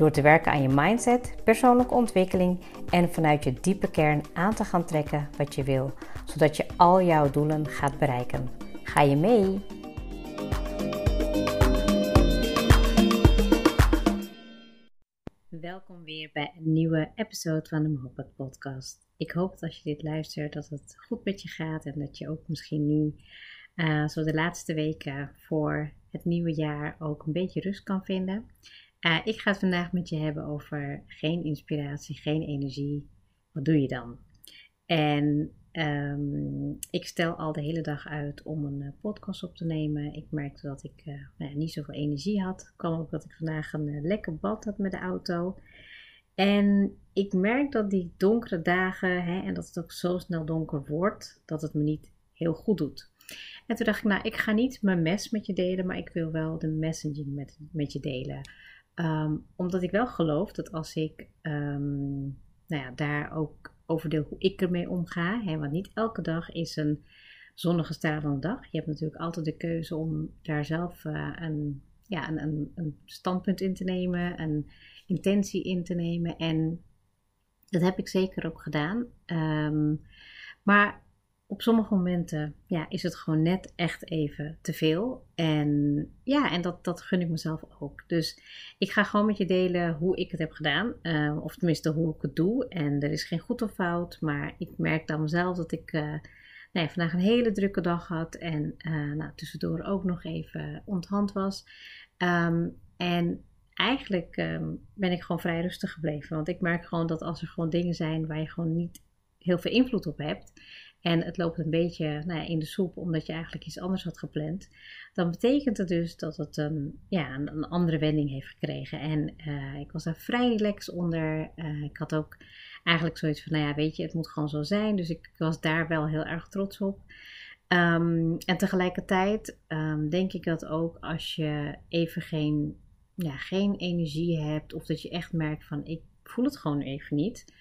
Door te werken aan je mindset, persoonlijke ontwikkeling en vanuit je diepe kern aan te gaan trekken wat je wil, zodat je al jouw doelen gaat bereiken. Ga je mee? Welkom weer bij een nieuwe episode van de Mohabbat Podcast. Ik hoop dat als je dit luistert dat het goed met je gaat en dat je ook misschien nu uh, zo de laatste weken voor het nieuwe jaar ook een beetje rust kan vinden. Uh, ik ga het vandaag met je hebben over geen inspiratie, geen energie. Wat doe je dan? En um, ik stel al de hele dag uit om een uh, podcast op te nemen. Ik merkte dat ik uh, nou ja, niet zoveel energie had. Het kwam ook dat ik vandaag een lekker bad had met de auto. En ik merk dat die donkere dagen hè, en dat het ook zo snel donker wordt, dat het me niet heel goed doet. En toen dacht ik, nou, ik ga niet mijn mes met je delen, maar ik wil wel de messaging met, met je delen. Um, omdat ik wel geloof dat als ik um, nou ja, daar ook over deel hoe ik ermee omga, hè, want niet elke dag is een zonnige stralende dag. Je hebt natuurlijk altijd de keuze om daar zelf uh, een, ja, een, een, standpunt in te nemen, een intentie in te nemen. En dat heb ik zeker ook gedaan. Um, maar op sommige momenten ja, is het gewoon net echt even te veel. En ja, en dat, dat gun ik mezelf ook. Dus ik ga gewoon met je delen hoe ik het heb gedaan. Uh, of tenminste hoe ik het doe. En er is geen goed of fout. Maar ik merk dan mezelf dat ik uh, nou ja, vandaag een hele drukke dag had. En uh, nou, tussendoor ook nog even onthand was. Um, en eigenlijk um, ben ik gewoon vrij rustig gebleven. Want ik merk gewoon dat als er gewoon dingen zijn waar je gewoon niet heel veel invloed op hebt en het loopt een beetje nou ja, in de soep omdat je eigenlijk iets anders had gepland, dan betekent het dus dat het een, ja, een, andere wending heeft gekregen. En uh, ik was daar vrij relaxed onder. Uh, ik had ook eigenlijk zoiets van, nou ja, weet je, het moet gewoon zo zijn. Dus ik was daar wel heel erg trots op. Um, en tegelijkertijd um, denk ik dat ook als je even geen, ja, geen energie hebt of dat je echt merkt van, ik voel het gewoon even niet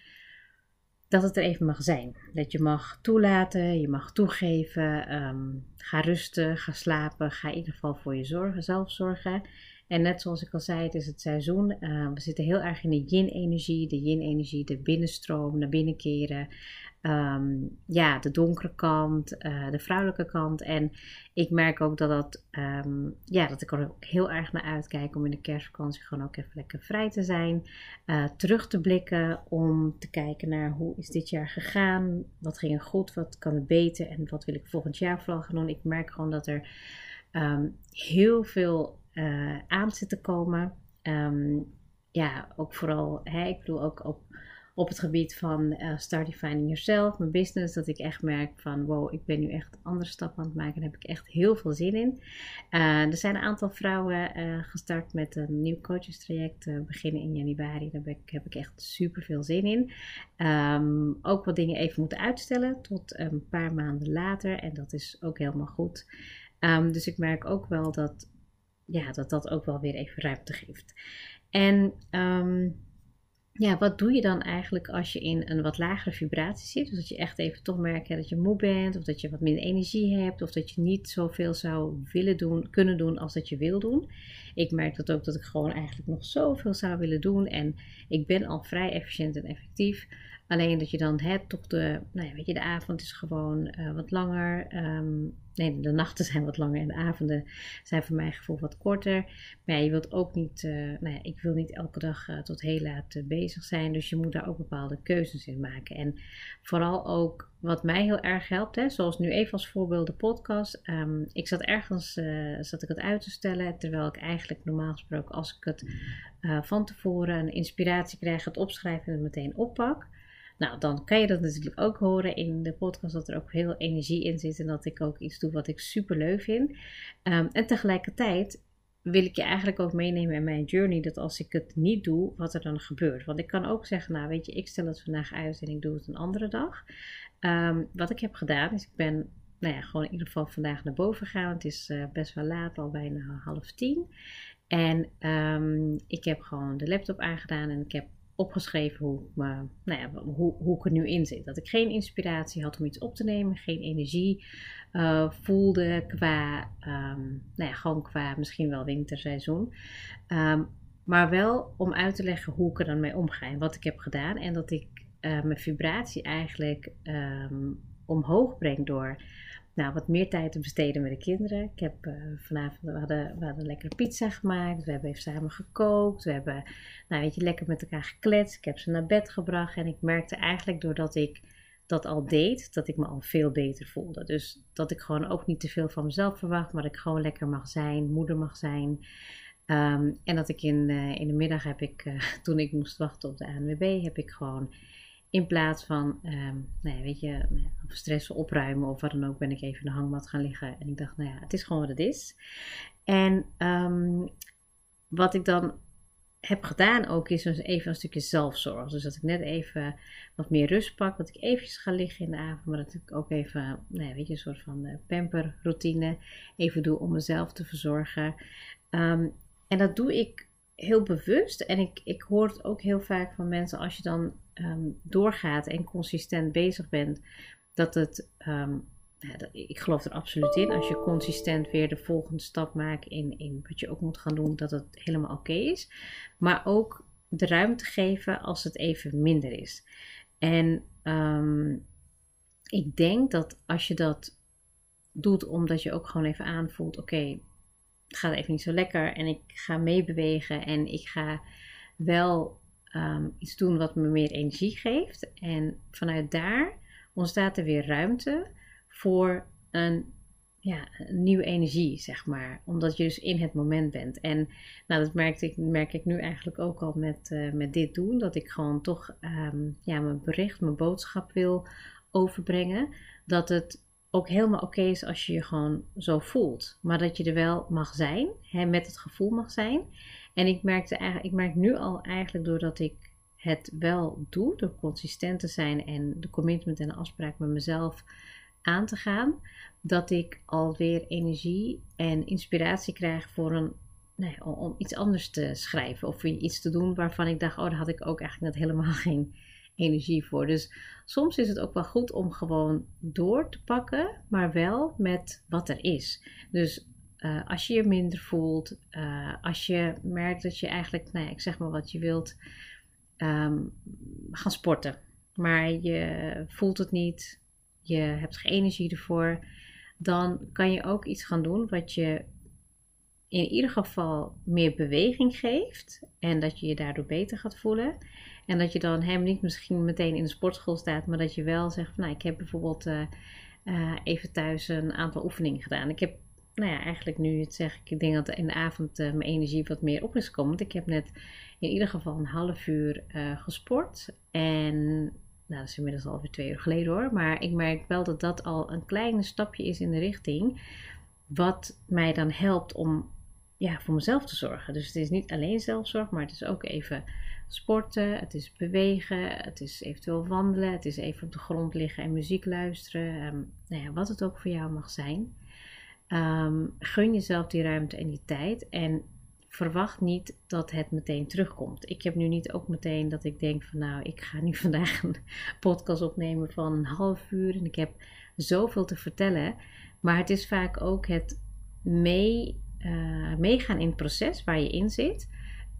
dat het er even mag zijn. Dat je mag toelaten, je mag toegeven. Um, ga rusten, ga slapen. Ga in ieder geval voor je zorgen, zelf zorgen. En net zoals ik al zei, het is het seizoen. Uh, we zitten heel erg in de yin-energie. De yin-energie, de binnenstroom, naar binnen keren. Um, ja, de donkere kant, uh, de vrouwelijke kant. En ik merk ook dat, dat, um, ja, dat ik er ook heel erg naar uitkijk om in de kerstvakantie gewoon ook even lekker vrij te zijn. Uh, terug te blikken om te kijken naar hoe is dit jaar gegaan. Wat ging er goed, wat kan er beter en wat wil ik volgend jaar vooral gaan doen. Ik merk gewoon dat er um, heel veel uh, aan zit te komen. ja, ook vooral, hè, ik bedoel ook op op het gebied van uh, Start Defining Yourself, mijn business, dat ik echt merk van wow, ik ben nu echt andere stappen aan het maken. Daar heb ik echt heel veel zin in. Uh, er zijn een aantal vrouwen uh, gestart met een nieuw coachestraject beginnen in januari. Daar heb ik, heb ik echt super veel zin in. Um, ook wat dingen even moeten uitstellen tot een paar maanden later en dat is ook helemaal goed. Um, dus ik merk ook wel dat, ja, dat dat ook wel weer even ruimte geeft. En um, ja, wat doe je dan eigenlijk als je in een wat lagere vibratie zit? Dus dat je echt even toch merkt dat je moe bent, of dat je wat minder energie hebt, of dat je niet zoveel zou willen doen, kunnen doen als dat je wil doen. Ik merk dat ook dat ik gewoon eigenlijk nog zoveel zou willen doen en ik ben al vrij efficiënt en effectief. Alleen dat je dan hebt, toch de, nou ja, weet je, de avond is gewoon uh, wat langer. Um, nee, de nachten zijn wat langer en de avonden zijn voor mijn gevoel wat korter. Maar je wilt ook niet, uh, nou ja, ik wil niet elke dag uh, tot heel laat bezig zijn. Dus je moet daar ook bepaalde keuzes in maken. En vooral ook wat mij heel erg helpt, hè, zoals nu even als voorbeeld de podcast. Um, ik zat ergens, zat ik het uit te stellen, terwijl ik eigenlijk normaal gesproken als ik het van tevoren een inspiratie krijg, het opschrijven en het meteen oppak. Nou, dan kan je dat natuurlijk ook horen in de podcast dat er ook heel energie in zit en dat ik ook iets doe wat ik super leuk vind. Um, en tegelijkertijd wil ik je eigenlijk ook meenemen in mijn journey. Dat als ik het niet doe, wat er dan gebeurt. Want ik kan ook zeggen, nou weet je, ik stel het vandaag uit en ik doe het een andere dag. Ehm, wat ik heb gedaan is, ik ben nou ja, gewoon in ieder geval vandaag naar boven gegaan. Het is uh, best wel laat, al bijna half tien. En um, ik heb gewoon de laptop aangedaan en ik heb opgeschreven hoe, nou ja, hoe, hoe ik er nu in zit. Dat ik geen inspiratie had om iets op te nemen, geen energie uh, voelde qua, um, nou ja, gewoon qua misschien wel winterseizoen. Um, maar wel om uit te leggen hoe ik er dan mee omga en wat ik heb gedaan. En dat ik uh, mijn vibratie eigenlijk um, omhoog breng door nou, wat meer tijd te besteden met de kinderen. Ik heb uh, vanavond, we hadden, we hadden lekker pizza gemaakt. We hebben even samen gekookt. We hebben, nou weet je, lekker met elkaar gekletst. Ik heb ze naar bed gebracht. En ik merkte eigenlijk doordat ik dat al deed, dat ik me al veel beter voelde. Dus dat ik gewoon ook niet te veel van mezelf verwacht, maar dat ik gewoon lekker mag zijn, moeder mag zijn. Um, en dat ik in, uh, in de middag heb ik, uh, toen ik moest wachten op de ANWB, heb ik gewoon in plaats van, um, nou ja, weet je, nou stress opruimen of wat dan ook, ben ik even in de hangmat gaan liggen. En ik dacht, nou ja, het is gewoon wat het is. En um, wat ik dan heb gedaan ook is even een stukje zelfzorg. Dus dat ik net even wat meer rust pak. Dat ik eventjes ga liggen in de avond. Maar dat ik ook even, nou ja, weet je, een soort van uh, pamperroutine even doe om mezelf te verzorgen. Um, en dat doe ik heel bewust. En ik, ik hoor het ook heel vaak van mensen als je dan um, doorgaat en consistent bezig bent. Dat het ja, ik geloof er absoluut in. Als je consistent weer de volgende stap maakt in, in wat je ook moet gaan doen, dat het helemaal oké is. Maar ook de ruimte geven als het even minder is. En um, ik denk dat als je dat doet omdat je ook gewoon even aanvoelt: oké, het gaat even niet zo lekker en ik ga meebewegen en ik ga wel um, iets doen wat me meer energie geeft. En vanuit daar ontstaat er weer ruimte voor een, ja, een nieuwe energie, zeg maar. Omdat je dus in het moment bent. En nou, dat merk ik, merk ik nu eigenlijk ook al met, uh, met dit doen. Dat ik gewoon toch um, ja, mijn bericht, mijn boodschap wil overbrengen. Dat het ook helemaal oké is als je je gewoon zo voelt. Maar dat je er wel mag zijn, hè, met het gevoel mag zijn. En ik, merkte eigenlijk, ik merk nu al eigenlijk doordat ik het wel doe, door consistent te zijn en de commitment en de afspraak met mezelf aan te gaan, dat ik alweer energie en inspiratie krijg voor een, om, iets anders te schrijven of iets te doen waarvan ik dacht, oh, daar had ik ook eigenlijk net helemaal geen energie voor. Dus soms is het ook wel goed om gewoon door te pakken, maar wel met wat er is. Dus uh, als je je minder voelt, uh, als je merkt dat je eigenlijk, nou ja, ik zeg maar wat je wilt, um, gaan sporten, maar je voelt het niet, je hebt geen energie ervoor, dan kan je ook iets gaan doen wat je in ieder geval meer beweging geeft en dat je je daardoor beter gaat voelen. En dat je dan hem niet misschien meteen in de sportschool staat, maar dat je wel zegt: van, Nou, ik heb bijvoorbeeld uh, uh, even thuis een aantal oefeningen gedaan. Ik heb, nou ja, eigenlijk nu het zeg ik, ik denk dat in de avond uh, mijn energie wat meer op is gekomen. Want ik heb net in ieder geval een half uur gesport. En nou, dat is inmiddels alweer twee uur geleden hoor. Maar ik merk wel dat dat al een klein stapje is in de richting. Wat mij dan helpt om ja, voor mezelf te zorgen. Dus het is niet alleen zelfzorg, maar het is ook even sporten, het is bewegen, het is eventueel wandelen, het is even op de grond liggen en muziek luisteren. Um, nou ja, wat het ook voor jou mag zijn. Um, gun jezelf die ruimte en die tijd en verwacht niet dat het meteen terugkomt. Ik heb nu niet ook meteen dat ik denk van nou, ik ga nu vandaag een podcast opnemen van een half uur en ik heb zoveel te vertellen. Maar het is vaak ook het mee, uh, meegaan in het proces waar je in zit.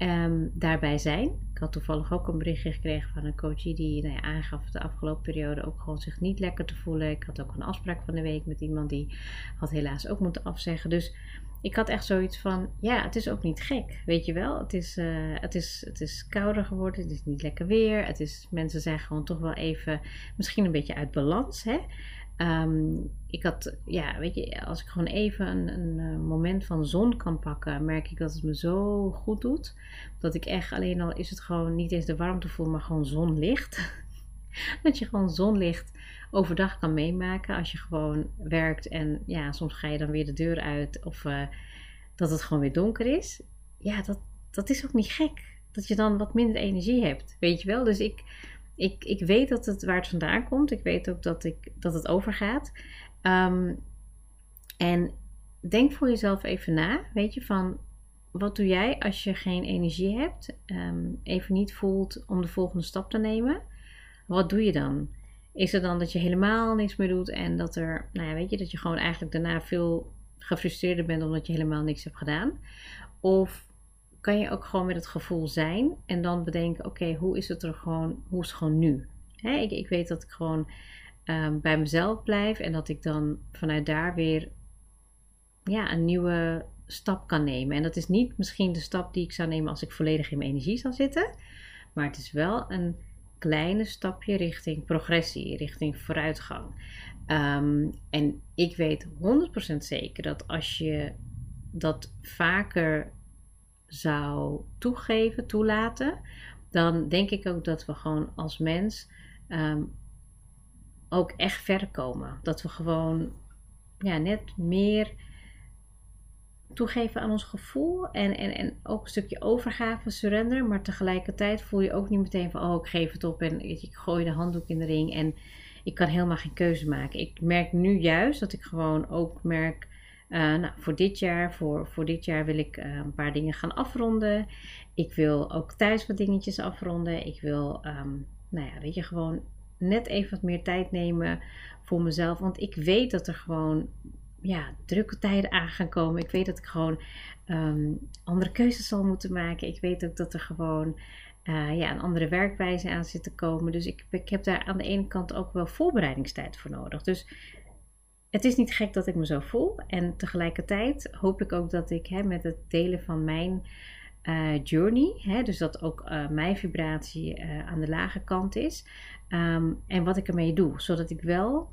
Um, daarbij zijn. Ik had toevallig ook een berichtje gekregen van een coachie die nou ja, aangaf de afgelopen periode ook gewoon zich niet lekker te voelen. Ik had ook een afspraak van de week met iemand die had helaas ook moeten afzeggen. Dus ik had echt zoiets van, ja, het is ook niet gek, weet je wel. Het is, uh, het is, het is kouder geworden, het is niet lekker weer. Het is, mensen zijn gewoon toch wel even, misschien een beetje uit balans, hè. Um, ik had, ja, weet je, als ik gewoon even een, een, eh, moment van zon kan pakken, merk ik dat het me zo goed doet. Dat ik echt alleen al is het gewoon niet eens de warmte voel, maar gewoon zonlicht. dat je gewoon zonlicht overdag kan meemaken als je gewoon werkt en ja, soms ga je dan weer de deur uit of uh, dat het gewoon weer donker is, ja, dat, dat is ook niet gek. Dat je dan wat minder energie hebt, weet je wel. Dus ik, ik, ik weet dat het waar het vandaan komt. Ik weet ook dat, ik, dat het overgaat. Um, en denk voor jezelf even na, weet je, van wat doe jij als je geen energie hebt, ehm, even niet voelt om de volgende stap te nemen? Wat doe je dan? Is het dan dat je helemaal niks meer doet en dat er, nou ja, weet je, dat je gewoon eigenlijk daarna veel gefrustreerder bent omdat je helemaal niks hebt gedaan? Of kan je ook gewoon met het gevoel zijn en dan bedenken: oké, hoe is het er gewoon, hoe is het gewoon nu? ik, ik, weet dat ik gewoon um, bij mezelf blijf en dat ik dan vanuit daar weer ja, een nieuwe stap kan nemen. En dat is niet misschien de stap die ik zou nemen als ik volledig in mijn energie zou zitten, maar het is wel een kleine stapje richting progressie, richting vooruitgang. Um, en ik weet 100% zeker dat als je dat vaker zou toegeven, toelaten, dan denk ik ook dat we gewoon als mens ehm, ook echt verder komen. Dat we gewoon ja, net meer toegeven aan ons gevoel en, en, en ook een stukje overgave, surrender, maar tegelijkertijd voel je ook niet meteen van, oh, ik geef het op en ik gooi de handdoek in de ring en ik kan helemaal geen keuze maken. Ik merk nu juist dat ik gewoon ook merk uh, nou, voor dit jaar, voor, voor dit jaar wil ik uh, een paar dingen gaan afronden. Ik wil ook thuis wat dingetjes afronden. Ik wil, um, nou ja, weet je, gewoon net even wat meer tijd nemen voor mezelf. Want ik weet dat er gewoon, ja, drukke tijden aan gaan komen. Ik weet dat ik gewoon um, andere keuzes zal moeten maken. Ik weet ook dat er gewoon uh, ja, een andere werkwijze aan zit te komen. Dus ik, ik heb daar aan de ene kant ook wel voorbereidingstijd voor nodig. Dus het is niet gek dat ik me zo voel. En tegelijkertijd hoop ik ook dat ik hè, met het delen van mijn uh, journey, hè, dus dat ook uh, mijn vibratie uh, aan de lage kant is. Um, en wat ik ermee doe, zodat ik wel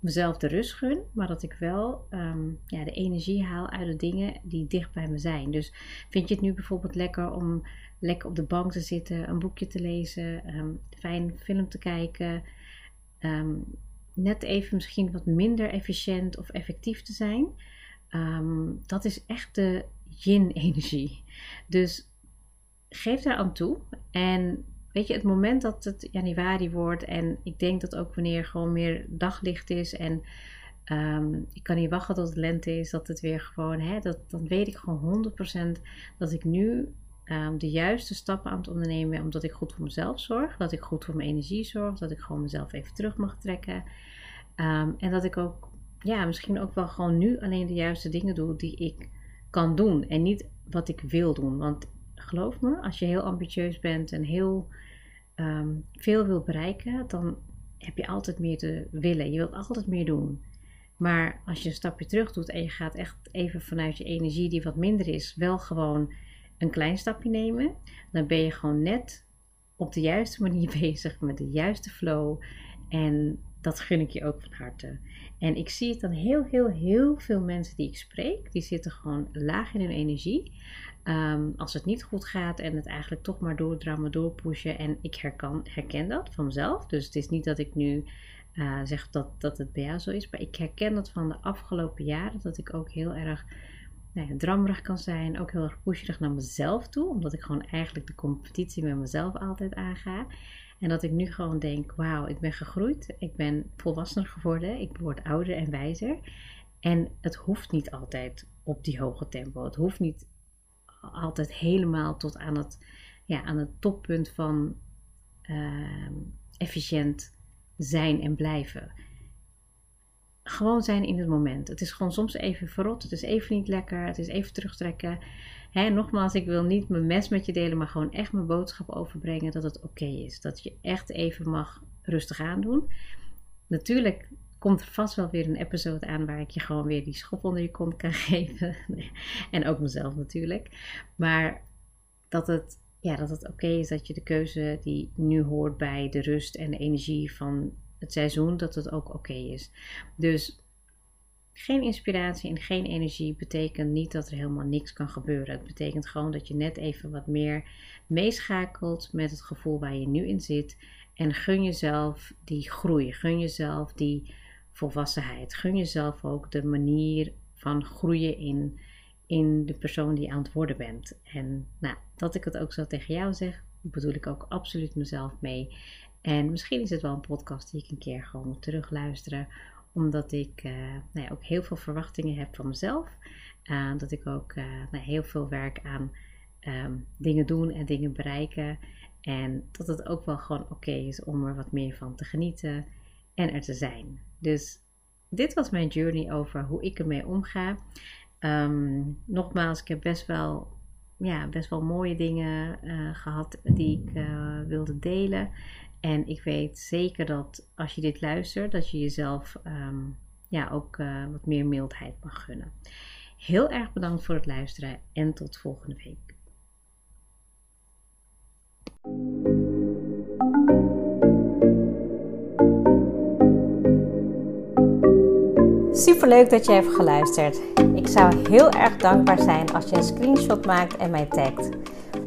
mezelf de rust gun, maar dat ik wel um, ja, de energie haal uit de dingen die dicht bij me zijn. Dus vind je het nu bijvoorbeeld lekker om lekker op de bank te zitten, een boekje te lezen, um, fijn film te kijken net even misschien wat minder efficiënt of effectief te zijn. Ehm, dat is echt de yin-energie. Dus geef daar aan toe. En weet je, het moment dat het januari wordt en ik denk dat ook wanneer gewoon meer daglicht is en ehm, ik kan niet wachten tot het lente is, dat het weer gewoon, hè, dat, dan weet ik gewoon 100% dat ik nu um, de juiste stappen aan het ondernemen omdat ik goed voor mezelf zorg, dat ik goed voor mijn energie zorg, dat ik gewoon mezelf even terug mag trekken. Um, en dat ik ook, ja, misschien ook wel gewoon nu alleen de juiste dingen doe die ik kan doen en niet wat ik wil doen. Want geloof me, als je heel ambitieus bent en heel um, veel wil bereiken, dan heb je altijd meer te willen. Je wilt altijd meer doen. Maar als je een stapje terug doet en je gaat echt even vanuit je energie die wat minder is, wel gewoon een klein stapje nemen, dan ben je gewoon net op de juiste manier bezig met de juiste flow. En dat gun ik je ook van harte. En ik zie het dan heel, heel, heel veel mensen die ik spreek, die zitten gewoon laag in hun energie. Um, als het niet goed gaat en het eigenlijk toch maar doordrammen, doorpushen. En ik herken, herken dat van mezelf. Dus het is niet dat ik nu uh, zeg dat, dat het bij jou zo is. Maar ik herken dat van de afgelopen jaren. Dat ik ook heel erg nou drammerig kan zijn. Ook heel erg pusherig naar mezelf toe. Omdat ik gewoon eigenlijk de competitie met mezelf altijd aanga. En dat ik nu gewoon denk: wauw, ik ben gegroeid. Ik ben volwassener geworden. Ik word ouder en wijzer. En het hoeft niet altijd op die hoge tempo. Het hoeft niet altijd helemaal tot aan het, ja, aan het toppunt van uh, efficiënt zijn en blijven gewoon zijn in het moment. Het is gewoon soms even verrot. Het is even niet lekker. Het is even terugtrekken. Nogmaals, ik wil niet mijn mes met je delen, maar gewoon echt mijn boodschap overbrengen dat het oké is. Dat je echt even mag rustig aandoen. Natuurlijk komt er vast wel weer een episode aan waar ik je gewoon weer die schop onder je kont kan geven. en ook mezelf natuurlijk. Maar dat het, ja, dat het oké is dat je de keuze die nu hoort bij de rust en de energie van het seizoen, dat het ook oké is. Dus geen inspiratie en geen energie betekent niet dat er helemaal niks kan gebeuren. Het betekent gewoon dat je net even wat meer meeschakelt met het gevoel waar je nu in zit. En gun jezelf die groei, gun jezelf die volwassenheid, gun jezelf ook de manier van groeien in, in de persoon die je aan het worden bent. En nou, dat ik het ook zo tegen jou zeg, bedoel ik ook absoluut mezelf mee. En misschien is het wel een podcast die ik een keer gewoon moet terugluisteren, omdat ik uh, nou ja, ook heel veel verwachtingen heb van mezelf. Uh, dat ik ook uh, nou, heel veel werk aan um, dingen doen en dingen bereiken. En dat het ook wel gewoon oké is om er wat meer van te genieten en er te zijn. Dus dit was mijn journey over hoe ik ermee omga. Um, nogmaals, ik heb best wel, ja, best wel mooie dingen gehad die ik wilde delen. En ik weet zeker dat als je dit luistert, dat je jezelf um, ja, ook uh, wat meer mildheid mag gunnen. Heel erg bedankt voor het luisteren en tot volgende week. Super leuk dat je hebt geluisterd. Ik zou heel erg dankbaar zijn als je een screenshot maakt en mij tagt.